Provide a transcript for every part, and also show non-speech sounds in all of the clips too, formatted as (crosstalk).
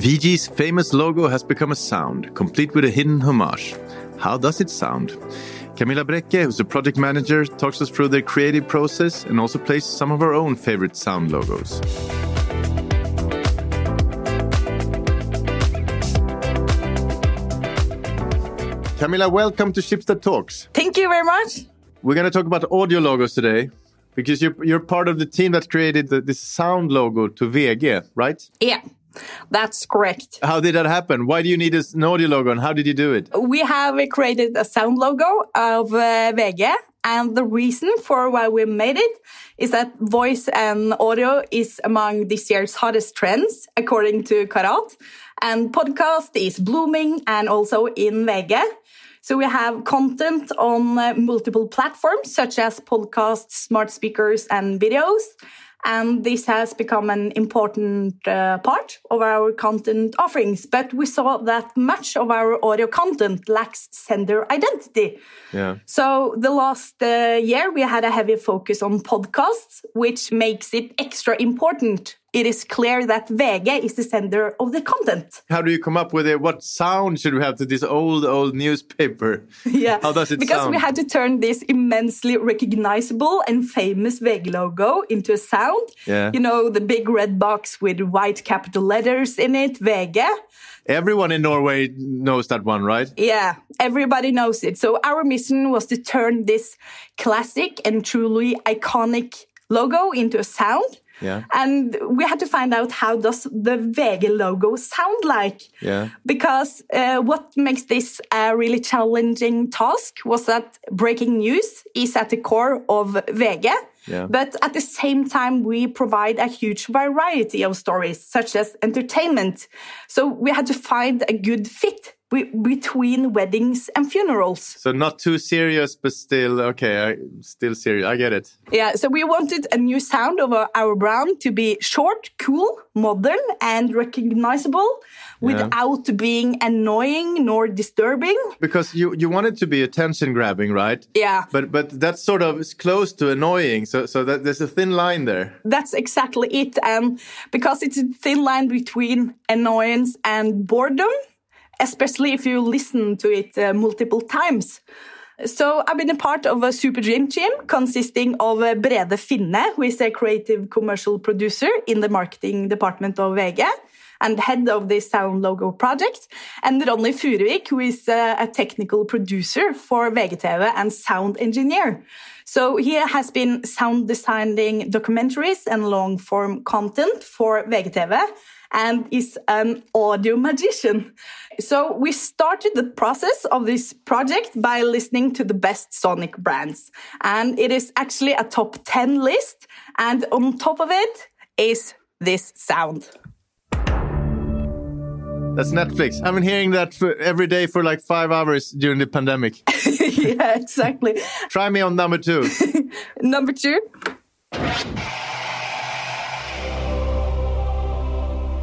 VG's famous logo has become a sound, complete with a hidden homage. How does it sound? Camilla Brecke, who's the project manager, talks us through their creative process and also plays some of our own favorite sound logos. Camilla, welcome to Schibsted Talks. Thank you very much. We're going to talk about audio logos today because you're, you're part of the team that created the, this sound logo to VG, right? Yeah. That's correct. How did that happen? Why do you need an audio logo and how did you do it? We have created a sound logo of uh, VG and the reason for why we made it is that voice and audio is among this year's hottest trends, according to Karat. And podcast is blooming and also in VG. So we have content on uh, multiple platforms such as podcasts, smart speakers, and videos. And this has become an important uh, part of our content offerings. But we saw that much of our audio content lacks sender identity. Yeah. So the last uh, year, we had a heavy focus on podcasts, which makes it extra important it is clear that VG is the sender of the content. How do you come up with it? What sound should we have to this old, old newspaper? (laughs) Yeah. How does it because sound? Because we had to turn this immensely recognizable and famous VG logo into a sound. Yeah. You know, the big red box with white capital letters in it, VG. Everyone in Norway knows that one, right? Yeah, everybody knows it. So our mission was to turn this classic and truly iconic logo into a sound. Yeah. And we had to find out how does the VG logo sound like? Yeah. Because uh, what makes this a really challenging task was that breaking news is at the core of VG. Yeah. But at the same time, we provide a huge variety of stories, such as entertainment. So we had to find a good fit between weddings and funerals. So not too serious, but still okay. I, still serious. I get it. Yeah. So we wanted a new sound of our, our brand to be short, cool, modern, and recognizable, without being annoying nor disturbing. Because you you want it to be attention grabbing, right? Yeah. But but that's sort of close to annoying. So so that there's a thin line there. That's exactly it. And because it's a thin line between annoyance and boredom especially if you listen to it uh, multiple times. So I've been a part of a super dream team consisting of uh, Brede Finne, who is a creative commercial producer in the marketing department of VG and head of the sound logo project, and Ronny Furuvik, who is uh, a technical producer for VGTV and sound engineer. So he has been sound designing documentaries and long form content for VGTV and is an audio magician. So we started the process of this project by listening to the best Sonic brands. And it is actually a top 10 list. And on top of it is this sound. That's Netflix. I've been hearing that for every day for like five hours during the pandemic. (laughs) yeah, exactly. Try me on number two. (laughs) number two.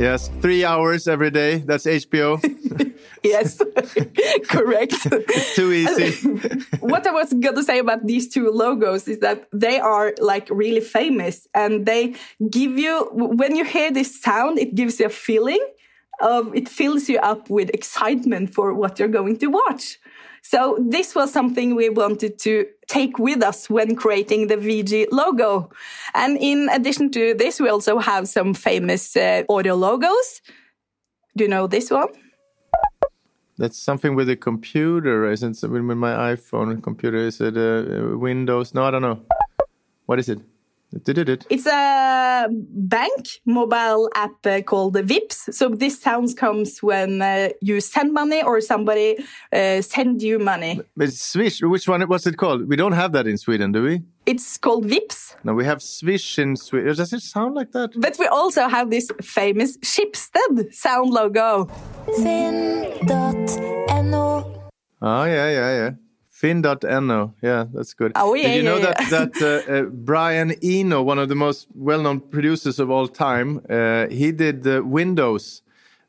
Yes, three hours every day. That's HBO. (laughs) yes, correct. it's too easy. what I was going to say about these two logos is that they are like really famous and they give you, when you hear this sound, it gives you a feeling of, it fills you up with excitement for what you're going to watch. So this was something we wanted to take with us when creating the VG logo. And in addition to this, we also have some famous uh, audio logos. Do you know this one? That's something with a computer, isn't it? With my iPhone computer, is it uh, Windows? No, I don't know. What is it? It's a bank mobile app uh, called Vipps. So this sound comes when uh, you send money or somebody uh, send you money. But Swish, which one? What's it called? We don't have that in Sweden, do we? It's called Vipps. No, we have Swish in Sweden. Does it sound like that? But we also have this famous Schibsted sound logo. Finn.no. Oh yeah, yeah, yeah. Finn.no. Yeah, that's good. Oh, yeah, Did you know yeah, that, that uh, uh, Brian Eno, one of the most well-known producers of all time, uh, he did the Windows,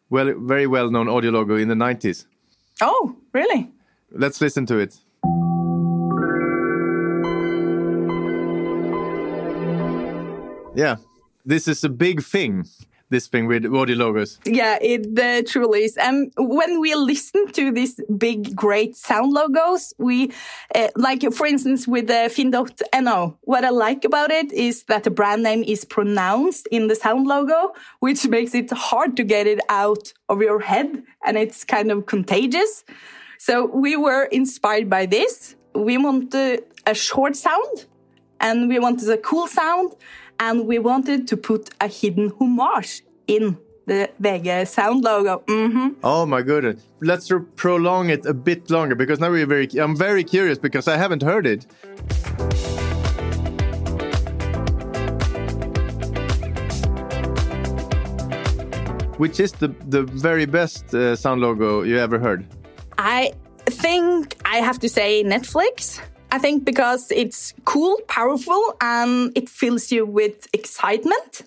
well, very well-known audio logo in the 90s. Oh, really? Let's listen to it. Yeah, this is a big thing. This thing with audio logos. Yeah, it uh, truly is. And when we listen to these big, great sound logos, we, uh, like, for instance, with the uh, Finn.no, what I like about it is that the brand name is pronounced in the sound logo, which makes it hard to get it out of your head. And it's kind of contagious. So we were inspired by this. We wanted a short sound and we wanted a cool sound and we wanted to put a hidden homage in the VG sound logo. Mm-hmm. Oh my goodness! Let's prolong it a bit longer because now we're very. I'm very curious because I haven't heard it. Which is the the very best uh, sound logo you ever heard? I think I have to say Netflix. I think because it's cool, powerful, and it fills you with excitement.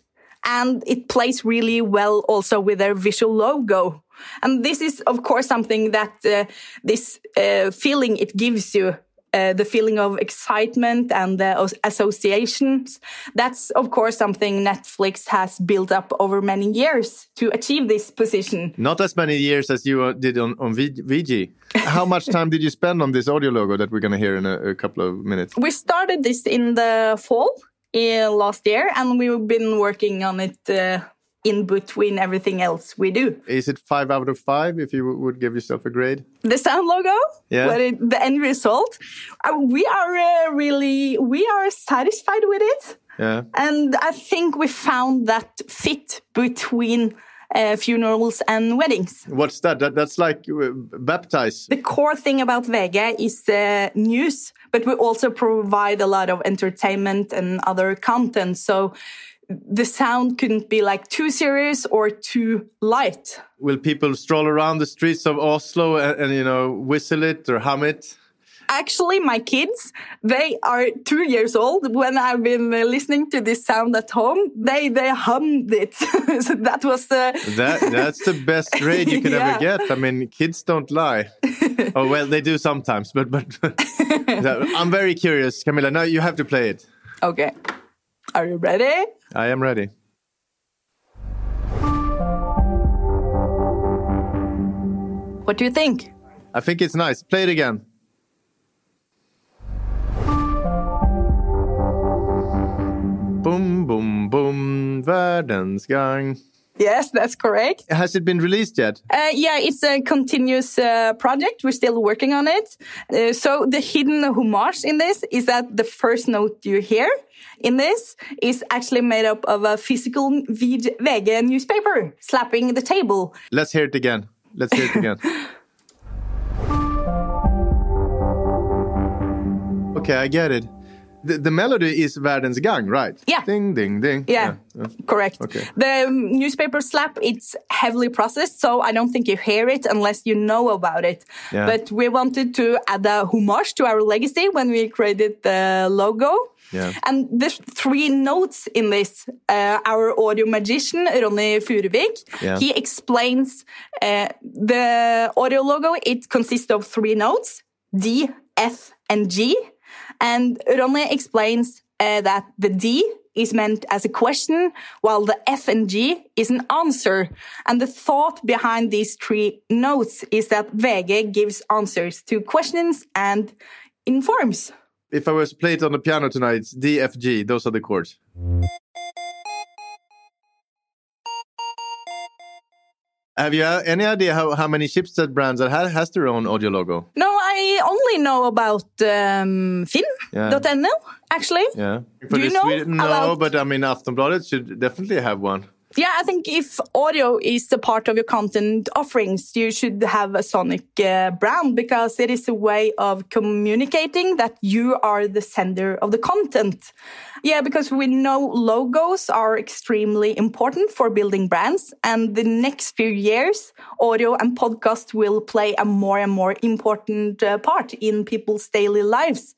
And it plays really well also with their visual logo. And this is, of course, something that uh, this uh, feeling it gives you uh, the feeling of excitement and the associations. That's, of course, something Netflix has built up over many years to achieve this position. Not as many years as you uh, did on, on VG. How (laughs) much time did you spend on this audio logo that we're going to hear in a, a, couple of minutes? We started this in the fall last year, and we've been working on it uh, in between everything else we do. Is it five out of five if you would give yourself a grade? The sound logo, yeah, it, the end result. Uh, we are uh, really we are satisfied with it. Yeah, and I think we found that fit between. Uh, funerals and weddings. What's that? that that's like uh, baptize. The core thing about VG is uh, news, but we also provide a lot of entertainment and other content. So the sound couldn't be like too serious or too light. Will people stroll around the streets of Oslo and, and, you know whistle it or hum it? Actually, my kids, they are two years old. When I've been uh, listening to this sound at home, they they hummed it. (laughs) so that was uh... that that's the best grade you (laughs) could yeah. ever get. I mean, kids don't lie. (laughs) oh well, they do sometimes, but but I'm very curious, Camilla. Now you have to play it. Okay. Are you ready? I am ready. What do you think? I think it's nice. Play it again. Boom, boom, boom, Verdens Gang. Yes, that's correct. Has it been released yet? Uh, yeah, it's a continuous uh, project. We're still working on it. Uh, so the hidden homage in this is that the first note you hear in this is actually made up of a physical VG newspaper slapping the table. Let's hear it again. Let's hear it again. (laughs) okay, I get it the, the melody is Verdens Gang, right? Yeah. Ding, ding, ding. Yeah, yeah. correct. Okay. The newspaper slap, it's heavily processed, so I don't think you hear it unless you know about it. Yeah. But we wanted to add a homage to our legacy when we created the logo. Yeah. And there's three notes in this. Uh, our audio magician, Ronny Furuvik, yeah. he explains uh, the audio logo. It consists of three notes, D, F, and G. And Ronny explains uh, that the D is meant as a question, while the F and G is an answer. And the thought behind these three notes is that VG gives answers to questions and informs. If I was to play it on the piano tonight, D, F, G. Those are the chords. Have you any idea how, how many Schibsted brands that has, has their own audio logo? No, I only know about um, Finn.no, yeah. actually. Yeah. For Do you know Sweden, no, about... but I mean, Aftonbladet should definitely have one. Yeah, I think if audio is a part of your content offerings, you should have a Sonic uh, brand because it is a way of communicating that you are the sender of the content. Yeah, because we know logos are extremely important for building brands. And the next few years, audio and podcast will play a more and more important uh, part in people's daily lives.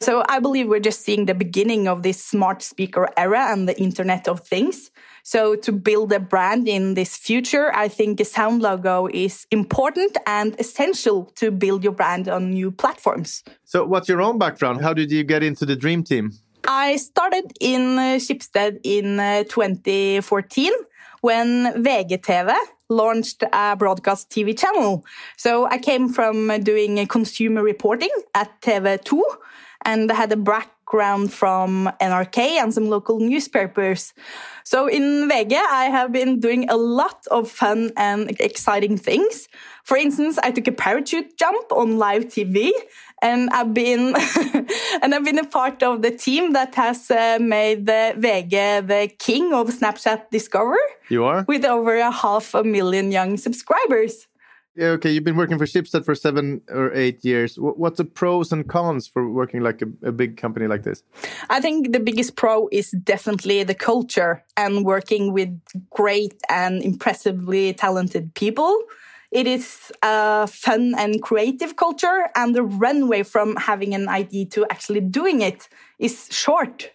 So I believe we're just seeing the beginning of this smart speaker era and the Internet of Things. So to build a brand in this future, I think a sound logo is important and essential to build your brand on new platforms. So what's your own background? How did you get into the dream team? I started in uh, Schibsted in uh, 2014 when VGTV launched a broadcast TV channel. So I came from doing consumer reporting at TV2 and had a background from NRK and some local newspapers. So in VG, I have been doing a lot of fun and exciting things. For instance, I took a parachute jump on live TV and I've been (laughs) and I've been a part of the team that has uh, made the VG the king of Snapchat Discover. You are with over a half a million young subscribers. Yeah, okay. You've been working for Schibsted for seven or eight years. What's the pros and cons for working like a, a big company like this? I think the biggest pro is definitely the culture and working with great and impressively talented people. It is a fun and creative culture, and the runway from having an idea to actually doing it is short.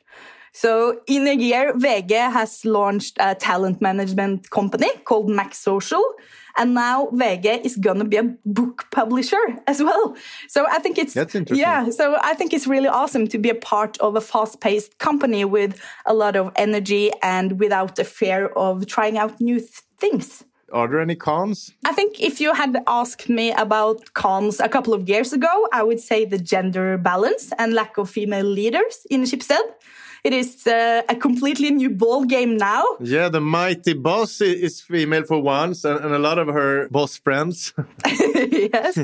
So in a year, VG has launched a talent management company called Max Social. And now VG is going to be a book publisher as well. So I think it's, That's interesting. yeah, so I think it's really awesome to be a part of a fast paced company with a lot of energy and without the fear of trying out new th things. Are there any cons? I think if you had asked me about cons a couple of years ago, I would say the gender balance and lack of female leaders in Schibsted. It is uh, a completely new ball game now. Yeah, the mighty boss is female for once, and, and a lot of her boss friends. (laughs) yes,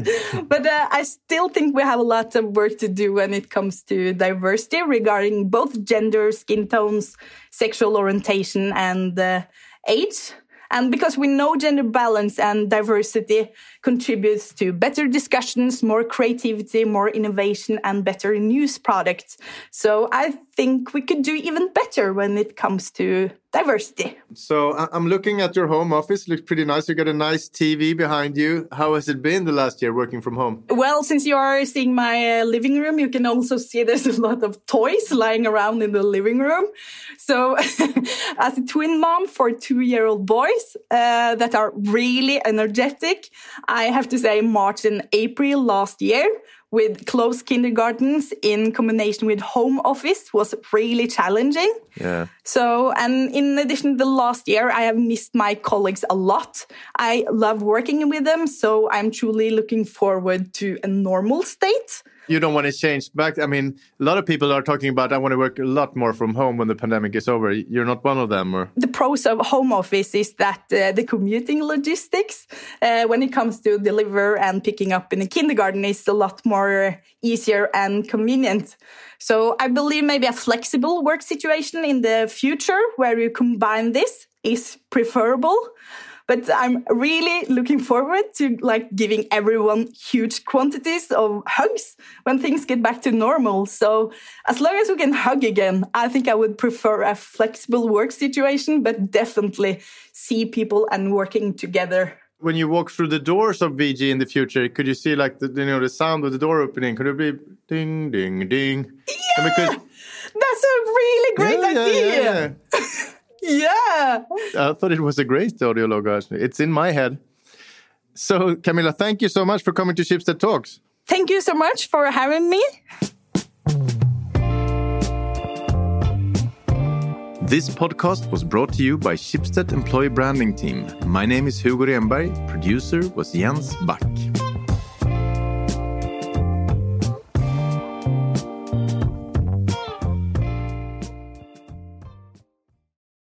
but uh, I still think we have a lot of work to do when it comes to diversity regarding both gender, skin tones, sexual orientation, and uh, age. And because we know gender balance and diversity contributes to better discussions, more creativity, more innovation, and better news products. So I think we could do even better when it comes to diversity. So I'm looking at your home office. Looks pretty nice. You got a nice TV behind you. How has it been the last year working from home? Well, since you are seeing my uh, living room, you can also see there's a lot of toys lying around in the living room. So, (laughs) as a twin mom for two-year-old boys uh, that are really energetic, I have to say March and April last year with closed kindergartens in combination with home office was really challenging. Yeah. So, and in addition, the last year, I have missed my colleagues a lot. I love working with them, so I'm truly looking forward to a normal state you don't want to change back. I mean, a lot of people are talking about I want to work a lot more from home when the pandemic is over. You're not one of them, or the pros of home office is that uh, the commuting logistics, uh, when it comes to deliver and picking up in the kindergarten, is a lot more easier and convenient. So I believe maybe a flexible work situation in the future where you combine this is preferable but I'm really looking forward to like giving everyone huge quantities of hugs when things get back to normal. So as long as we can hug again, I think I would prefer a flexible work situation, but definitely see people and working together when you walk through the doors of VG in the future, could you see like the you know the sound of the door opening? Could it be ding ding ding? Yeah, could... that's a really great yeah, idea. Yeah, yeah. (laughs) Yeah. I thought it was a great audio logo, actually. It's in my head. So, Camilla, thank you so much for coming to Schibsted Talks. Thank you so much for having me. This podcast was brought to you by Schibsted Employee Branding Team. My name is Hugo Renberg. Producer was Jens Back.